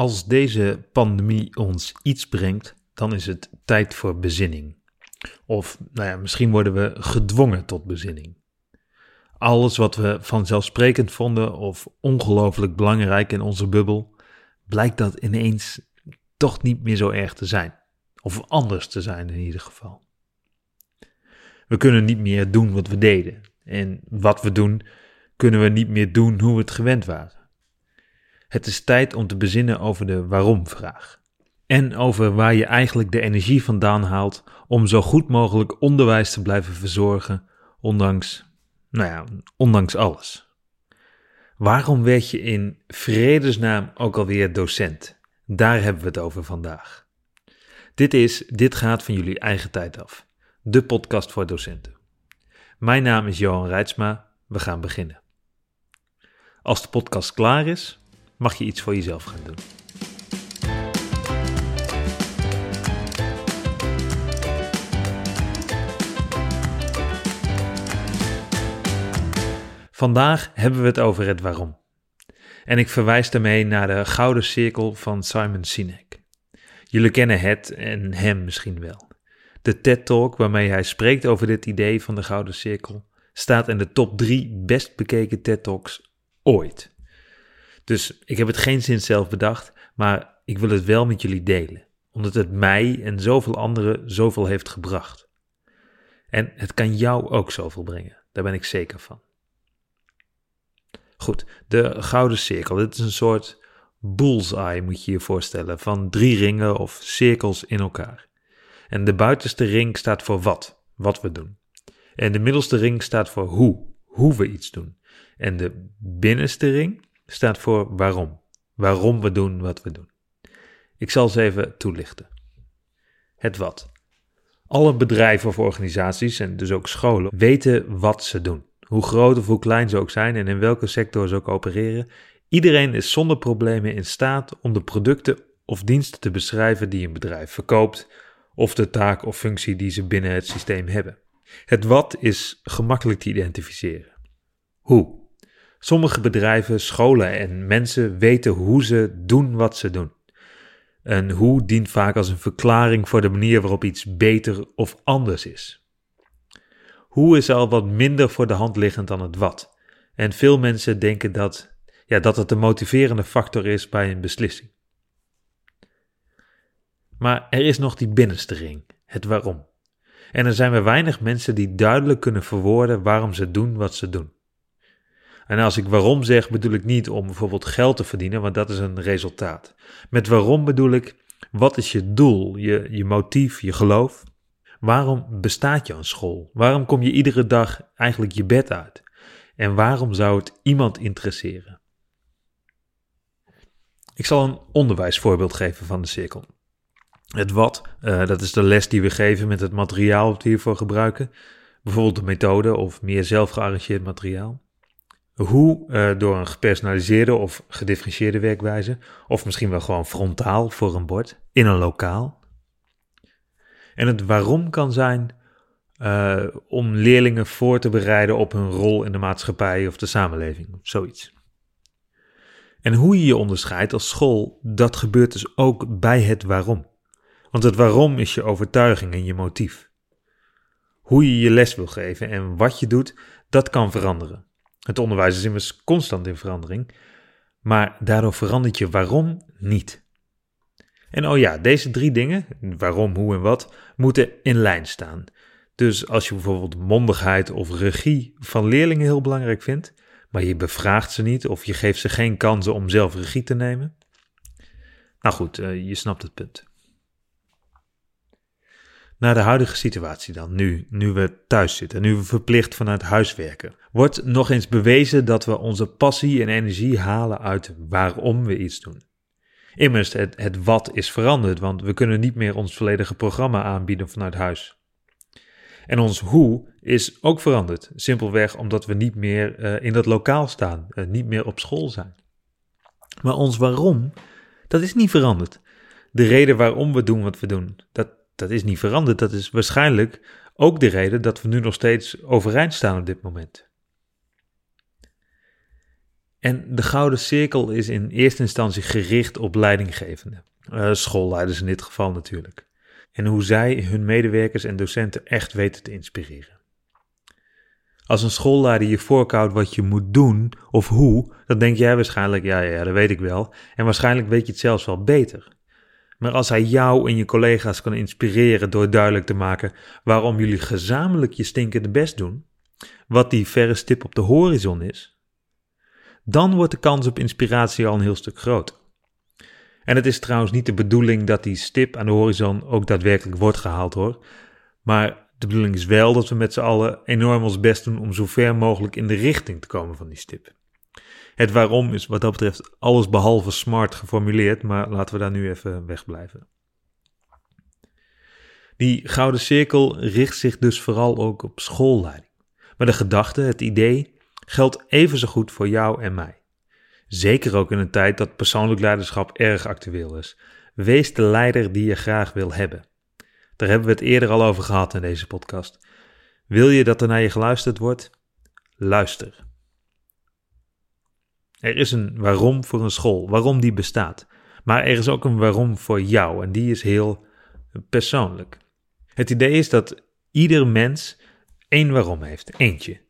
Als deze pandemie ons iets brengt, dan is het tijd voor bezinning. Of nou ja, misschien worden we gedwongen tot bezinning. Alles wat we vanzelfsprekend vonden of ongelooflijk belangrijk in onze bubbel, blijkt dat ineens toch niet meer zo erg te zijn. Of anders te zijn in ieder geval. We kunnen niet meer doen wat we deden. En wat we doen, kunnen we niet meer doen hoe we het gewend waren. Het is tijd om te bezinnen over de waarom-vraag. En over waar je eigenlijk de energie vandaan haalt om zo goed mogelijk onderwijs te blijven verzorgen, ondanks, nou ja, ondanks alles. Waarom werd je in vredesnaam ook alweer docent? Daar hebben we het over vandaag. Dit is Dit gaat van jullie eigen tijd af, de podcast voor docenten. Mijn naam is Johan Reitsma, we gaan beginnen. Als de podcast klaar is, mag je iets voor jezelf gaan doen. Vandaag hebben we het over het waarom. En ik verwijs daarmee naar de gouden cirkel van Simon Sinek. Jullie kennen het en hem misschien wel. De TED-talk waarmee hij spreekt over dit idee van de gouden cirkel staat in de top 3 best bekeken TED-talks ooit. Dus ik heb het geen zin zelf bedacht, maar ik wil het wel met jullie delen, omdat het mij en zoveel anderen zoveel heeft gebracht. En het kan jou ook zoveel brengen, daar ben ik zeker van. Goed, de gouden cirkel. Dit is een soort bullseye, moet je je voorstellen, van drie ringen of cirkels in elkaar. En de buitenste ring staat voor wat, wat we doen. En de middelste ring staat voor hoe, hoe we iets doen. En de binnenste ring staat voor waarom. Waarom we doen wat we doen. Ik zal ze even toelichten. Het wat. Alle bedrijven of organisaties, en dus ook scholen, weten wat ze doen. Hoe groot of hoe klein ze ook zijn en in welke sector ze ook opereren. Iedereen is zonder problemen in staat om de producten of diensten te beschrijven die een bedrijf verkoopt, of de taak of functie die ze binnen het systeem hebben. Het wat is gemakkelijk te identificeren. Hoe? Sommige bedrijven, scholen en mensen weten hoe ze doen wat ze doen. En hoe dient vaak als een verklaring voor de manier waarop iets beter of anders is. Hoe is al wat minder voor de hand liggend dan het wat. En veel mensen denken dat, ja, dat het de motiverende factor is bij een beslissing. Maar er is nog die binnenste ring, het waarom. En er zijn maar weinig mensen die duidelijk kunnen verwoorden waarom ze doen wat ze doen. En als ik waarom zeg, bedoel ik niet om bijvoorbeeld geld te verdienen, want dat is een resultaat. Met waarom bedoel ik, wat is je doel, je, je motief, je geloof? Waarom bestaat je aan school? Waarom kom je iedere dag eigenlijk je bed uit? En waarom zou het iemand interesseren? Ik zal een onderwijsvoorbeeld geven van de cirkel. Het wat, uh, dat is de les die we geven met het materiaal dat we hiervoor gebruiken. Bijvoorbeeld de methode of meer zelfgearrangeerd materiaal. Hoe uh, door een gepersonaliseerde of gedifferentieerde werkwijze, of misschien wel gewoon frontaal voor een bord, in een lokaal. En het waarom kan zijn uh, om leerlingen voor te bereiden op hun rol in de maatschappij of de samenleving, of zoiets. En hoe je je onderscheidt als school, dat gebeurt dus ook bij het waarom. Want het waarom is je overtuiging en je motief. Hoe je je les wil geven en wat je doet, dat kan veranderen. Het onderwijs is immers constant in verandering, maar daardoor verandert je waarom niet. En oh ja, deze drie dingen, waarom, hoe en wat, moeten in lijn staan. Dus als je bijvoorbeeld mondigheid of regie van leerlingen heel belangrijk vindt, maar je bevraagt ze niet of je geeft ze geen kansen om zelf regie te nemen. Nou goed, eh, je snapt het punt. Naar de huidige situatie dan, nu, nu we thuis zitten, nu we verplicht vanuit huis werken. Wordt nog eens bewezen dat we onze passie en energie halen uit waarom we iets doen. Immers, het, wat is veranderd, want we kunnen niet meer ons volledige programma aanbieden vanuit huis. En ons hoe is ook veranderd, simpelweg omdat we niet meer uh, in dat lokaal staan, uh, niet meer op school zijn. Maar ons waarom, dat is niet veranderd. De reden waarom we doen wat we doen, dat, dat is niet veranderd. Dat is waarschijnlijk ook de reden dat we nu nog steeds overeind staan op dit moment. En de Gouden Cirkel is in eerste instantie gericht op leidinggevenden, uh, schoolleiders in dit geval natuurlijk. En hoe zij hun medewerkers en docenten echt weten te inspireren. Als een schoolleider je voorkoudt wat je moet doen of hoe, dan denk jij waarschijnlijk, ja, ja, dat weet ik wel. En waarschijnlijk weet je het zelfs wel beter. Maar als hij jou en je collega's kan inspireren door duidelijk te maken waarom jullie gezamenlijk je stinkende best doen, wat die verre stip op de horizon is, dan wordt de kans op inspiratie al een heel stuk groter. En het is trouwens niet de bedoeling dat die stip aan de horizon ook daadwerkelijk wordt gehaald hoor. Maar de bedoeling is wel dat we met z'n allen enorm ons best doen om zo ver mogelijk in de richting te komen van die stip. Het waarom is wat dat betreft alles behalve smart geformuleerd, maar laten we daar nu even wegblijven. Die gouden cirkel richt zich dus vooral ook op schoolleiding. Maar de gedachte, het idee, geldt even zo goed voor jou en mij. Zeker ook in een tijd dat persoonlijk leiderschap erg actueel is. Wees de leider die je graag wil hebben. Daar hebben we het eerder al over gehad in deze podcast. Wil je dat er naar je geluisterd wordt? Luister. Er is een waarom voor een school, waarom die bestaat. Maar er is ook een waarom voor jou en die is heel persoonlijk. Het idee is dat ieder mens één waarom heeft, eentje.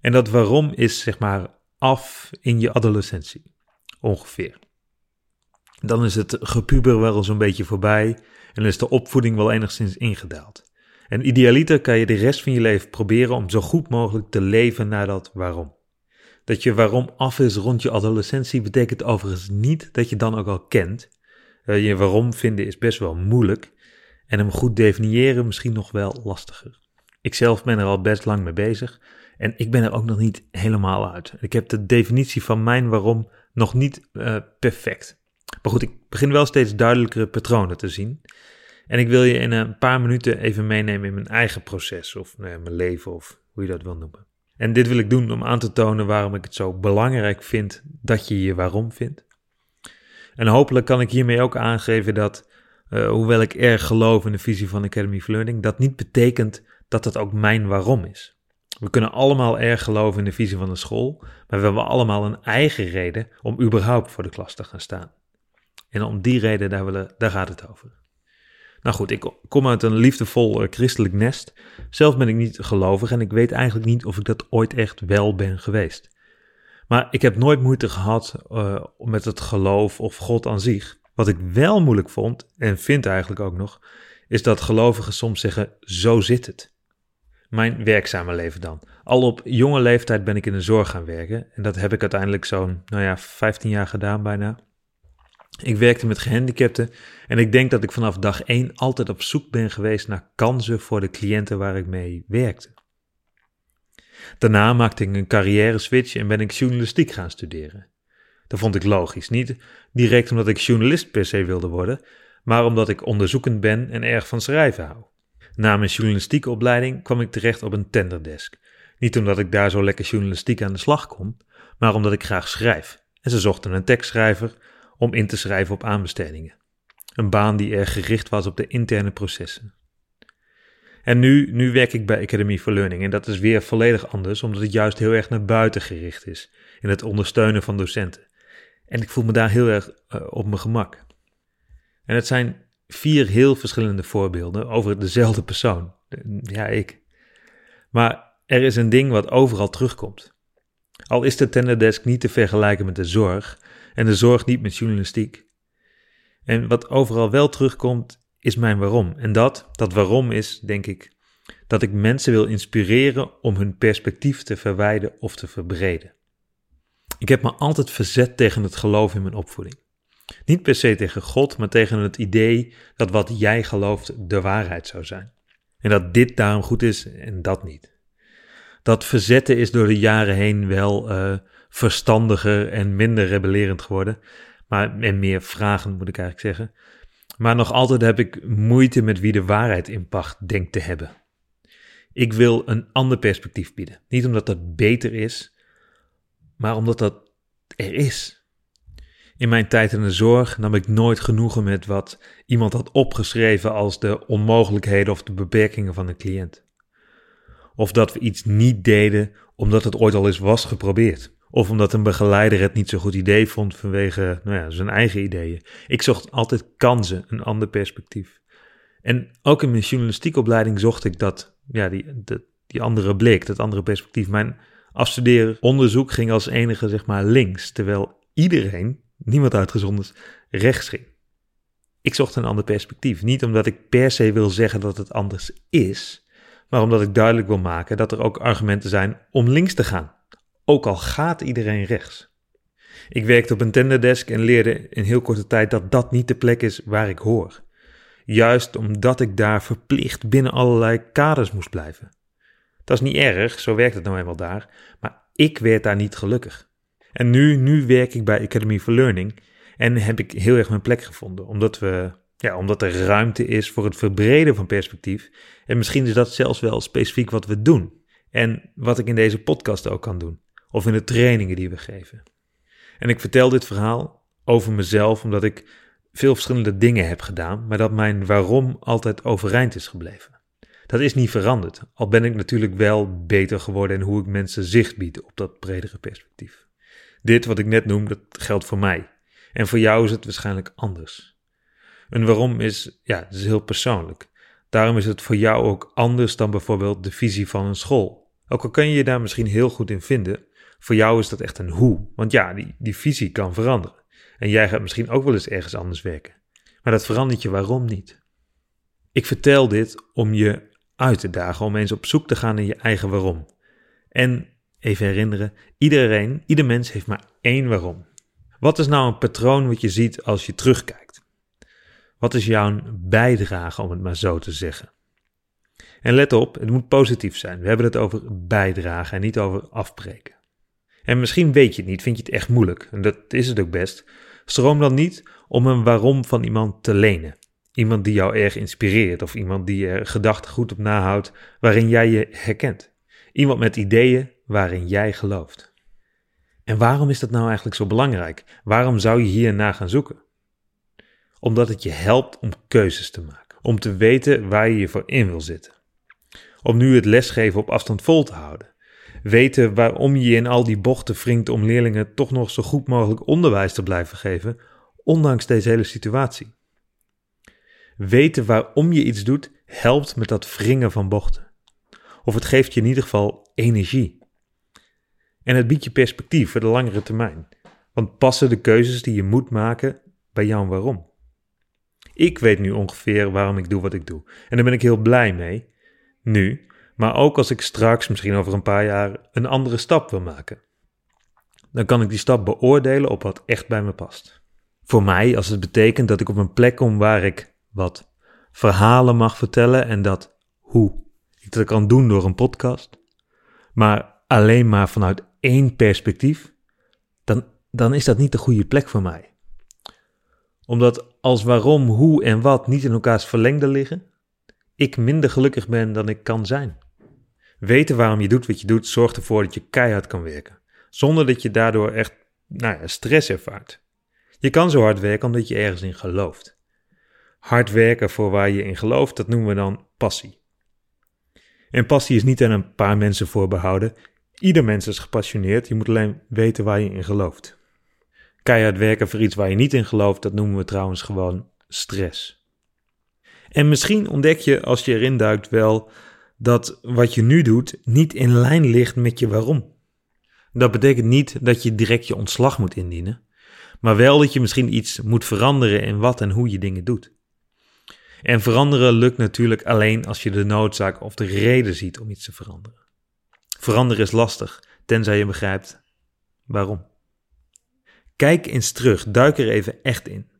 En dat waarom is zeg maar af in je adolescentie, ongeveer. Dan is het gepuber wel zo'n beetje voorbij en is de opvoeding wel enigszins ingedaald. En idealiter kan je de rest van je leven proberen om zo goed mogelijk te leven naar dat waarom. Dat je waarom af is rond je adolescentie betekent overigens niet dat je dan ook al kent. Uh, je waarom vinden is best wel moeilijk en hem goed definiëren misschien nog wel lastiger. Ik zelf ben er al best lang mee bezig en ik ben er ook nog niet helemaal uit. Ik heb de definitie van mijn waarom nog niet uh, perfect. Maar goed, ik begin wel steeds duidelijkere patronen te zien. En ik wil je in een paar minuten even meenemen in mijn eigen proces, of nou ja, mijn leven, of hoe je dat wil noemen. En dit wil ik doen om aan te tonen waarom ik het zo belangrijk vind dat je je waarom vindt. En hopelijk kan ik hiermee ook aangeven dat, uh, hoewel ik erg geloof in de visie van Academy for Learning, dat niet betekent dat dat ook mijn waarom is. We kunnen allemaal erg geloven in de visie van de school, maar we hebben allemaal een eigen reden om überhaupt voor de klas te gaan staan. En om die reden, daar, willen, daar gaat het over. Nou goed, ik kom uit een liefdevol uh, christelijk nest. Zelf ben ik niet gelovig en ik weet eigenlijk niet of ik dat ooit echt wel ben geweest. Maar ik heb nooit moeite gehad uh, met het geloof of God aan zich. Wat ik wel moeilijk vond, en vind eigenlijk ook nog, is dat gelovigen soms zeggen: zo zit het. Mijn werkzame leven dan. Al op jonge leeftijd ben ik in de zorg gaan werken. En dat heb ik uiteindelijk zo'n, nou ja, 15 jaar gedaan bijna. Ik werkte met gehandicapten en ik denk dat ik vanaf dag 1 altijd op zoek ben geweest naar kansen voor de cliënten waar ik mee werkte. Daarna maakte ik een carrière switch en ben ik journalistiek gaan studeren. Dat vond ik logisch, niet direct omdat ik journalist per se wilde worden, maar omdat ik onderzoekend ben en erg van schrijven hou. Na mijn journalistieke opleiding kwam ik terecht op een tenderdesk. Niet omdat ik daar zo lekker journalistiek aan de slag kon, maar omdat ik graag schrijf. En ze zochten een tekstschrijver om in te schrijven op aanbestedingen. Een baan die erg gericht was op de interne processen. En nu, nu werk ik bij Academy for Learning en dat is weer volledig anders, omdat het juist heel erg naar buiten gericht is in het ondersteunen van docenten. En ik voel me daar heel erg uh, op mijn gemak. En het zijn vier heel verschillende voorbeelden over dezelfde persoon. Ja, ik. Maar er is een ding wat overal terugkomt. Al is de tenderdesk niet te vergelijken met de zorg en de zorg niet met journalistiek. En wat overal wel terugkomt, is mijn waarom. En dat, dat waarom is, denk ik, dat ik mensen wil inspireren om hun perspectief te verwijden of te verbreden. Ik heb me altijd verzet tegen het geloof in mijn opvoeding. Niet per se tegen God, maar tegen het idee dat wat jij gelooft de waarheid zou zijn. En dat dit daarom goed is en dat niet. Dat verzetten is door de jaren heen wel uh, verstandiger en minder rebellerend geworden. Maar, en meer vragend moet ik eigenlijk zeggen. Maar nog altijd heb ik moeite met wie de waarheid in pacht denkt te hebben. Ik wil een ander perspectief bieden. Niet omdat dat beter is, maar omdat dat er is. In mijn tijd in de zorg nam ik nooit genoegen met wat iemand had opgeschreven als de onmogelijkheden of de beperkingen van een cliënt. Of dat we iets niet deden omdat het ooit al eens was geprobeerd. Of omdat een begeleider het niet zo'n goed idee vond vanwege nou ja, zijn eigen ideeën. Ik zocht altijd kansen, een ander perspectief. En ook in mijn journalistiekopleiding zocht ik dat, ja, die, die andere blik, dat andere perspectief. Mijn afstudeeronderzoek ging als enige, zeg maar, links, terwijl iedereen, niemand uitgezonderd, rechts ging. Ik zocht een ander perspectief. Niet omdat ik per se wil zeggen dat het anders is, maar omdat ik duidelijk wil maken dat er ook argumenten zijn om links te gaan. Ook al gaat iedereen rechts. Ik werkte op een tenderdesk en leerde in heel korte tijd dat dat niet de plek is waar ik hoor. Juist omdat ik daar verplicht binnen allerlei kaders moest blijven. Dat is niet erg, zo werkt het nou eenmaal daar, maar ik werd daar niet gelukkig. En nu, nu werk ik bij Academy for Learning en heb ik heel erg mijn plek gevonden, omdat, we, ja, omdat er ruimte is voor het verbreden van perspectief. En misschien is dat zelfs wel specifiek wat we doen. En wat ik in deze podcast ook kan doen, of in de trainingen die we geven. En ik vertel dit verhaal over mezelf omdat ik veel verschillende dingen heb gedaan, maar dat mijn waarom altijd overeind is gebleven. Dat is niet veranderd, al ben ik natuurlijk wel beter geworden in hoe ik mensen zicht bied op dat bredere perspectief. Dit wat ik net noem, dat geldt voor mij. En voor jou is het waarschijnlijk anders. Een waarom is, ja, is heel persoonlijk. Daarom is het voor jou ook anders dan bijvoorbeeld de visie van een school. Ook al kan je je daar misschien heel goed in vinden, voor jou is dat echt een hoe. Want ja, die, die visie kan veranderen. En jij gaat misschien ook wel eens ergens anders werken. Maar dat verandert je waarom niet. Ik vertel dit om je uit te dagen, om eens op zoek te gaan naar je eigen waarom. En even herinneren, iedereen, ieder mens heeft maar één waarom. Wat is nou een patroon wat je ziet als je terugkijkt? Wat is jouw bijdrage, om het maar zo te zeggen? En let op, het moet positief zijn. We hebben het over bijdragen en niet over afbreken. En misschien weet je het niet, vind je het echt moeilijk, en dat is het ook best. Stroom dan niet om een waarom van iemand te lenen. Iemand die jou erg inspireert of iemand die er gedachten goed op nahoudt waarin jij je herkent. Iemand met ideeën waarin jij gelooft. En waarom is dat nou eigenlijk zo belangrijk? Waarom zou je hierna gaan zoeken? Omdat het je helpt om keuzes te maken, om te weten waar je je voor in wil zitten. Om nu het lesgeven op afstand vol te houden. Weten waarom je in al die bochten wringt om leerlingen toch nog zo goed mogelijk onderwijs te blijven geven, ondanks deze hele situatie. Weten waarom je iets doet, helpt met dat wringen van bochten. Of het geeft je in ieder geval energie. En het biedt je perspectief voor de langere termijn. Want passen de keuzes die je moet maken bij jouw waarom? Ik weet nu ongeveer waarom ik doe wat ik doe. En daar ben ik heel blij mee. Nu, maar ook als ik straks, misschien over een paar jaar, een andere stap wil maken. Dan kan ik die stap beoordelen op wat echt bij me past. Voor mij, als het betekent dat ik op een plek kom waar ik wat verhalen mag vertellen en dat hoe ik dat kan doen door een podcast, maar alleen maar vanuit één perspectief, dan, dan is dat niet de goede plek voor mij. Omdat als waarom, hoe en wat niet in elkaars verlengde liggen, ik minder gelukkig ben dan ik kan zijn. Weten waarom je doet wat je doet, zorgt ervoor dat je keihard kan werken, zonder dat je daardoor echt nou ja, stress ervaart. Je kan zo hard werken omdat je ergens in gelooft. Hard werken voor waar je in gelooft, dat noemen we dan passie. En passie is niet aan een paar mensen voorbehouden. Ieder mens is gepassioneerd, je moet alleen weten waar je in gelooft. Keihard werken voor iets waar je niet in gelooft, dat noemen we trouwens gewoon stress. En misschien ontdek je als je erin duikt wel dat wat je nu doet niet in lijn ligt met je waarom. Dat betekent niet dat je direct je ontslag moet indienen, maar wel dat je misschien iets moet veranderen in wat en hoe je dingen doet. En veranderen lukt natuurlijk alleen als je de noodzaak of de reden ziet om iets te veranderen. Veranderen is lastig, tenzij je begrijpt waarom. Kijk eens terug, duik er even echt in.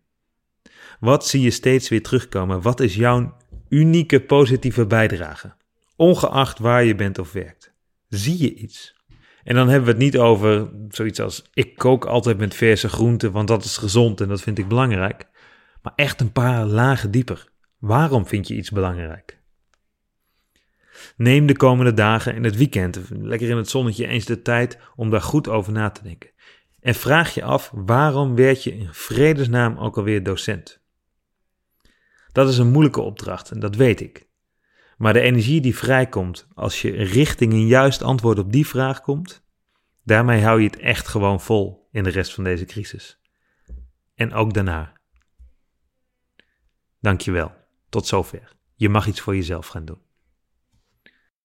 Wat zie je steeds weer terugkomen? Wat is jouw unieke positieve bijdrage? Ongeacht waar je bent of werkt. Zie je iets? En dan hebben we het niet over zoiets als ik kook altijd met verse groenten, want dat is gezond en dat vind ik belangrijk. Maar echt een paar lagen dieper. Waarom vind je iets belangrijk? Neem de komende dagen en het weekend, lekker in het zonnetje, eens de tijd om daar goed over na te denken. En vraag je af waarom werd je in vredesnaam ook alweer docent? Dat is een moeilijke opdracht en dat weet ik. Maar de energie die vrijkomt als je richting een juist antwoord op die vraag komt, Daarmee hou je het echt gewoon vol in de rest van deze crisis. En ook daarna. Dankjewel. Tot zover. Je mag iets voor jezelf gaan doen.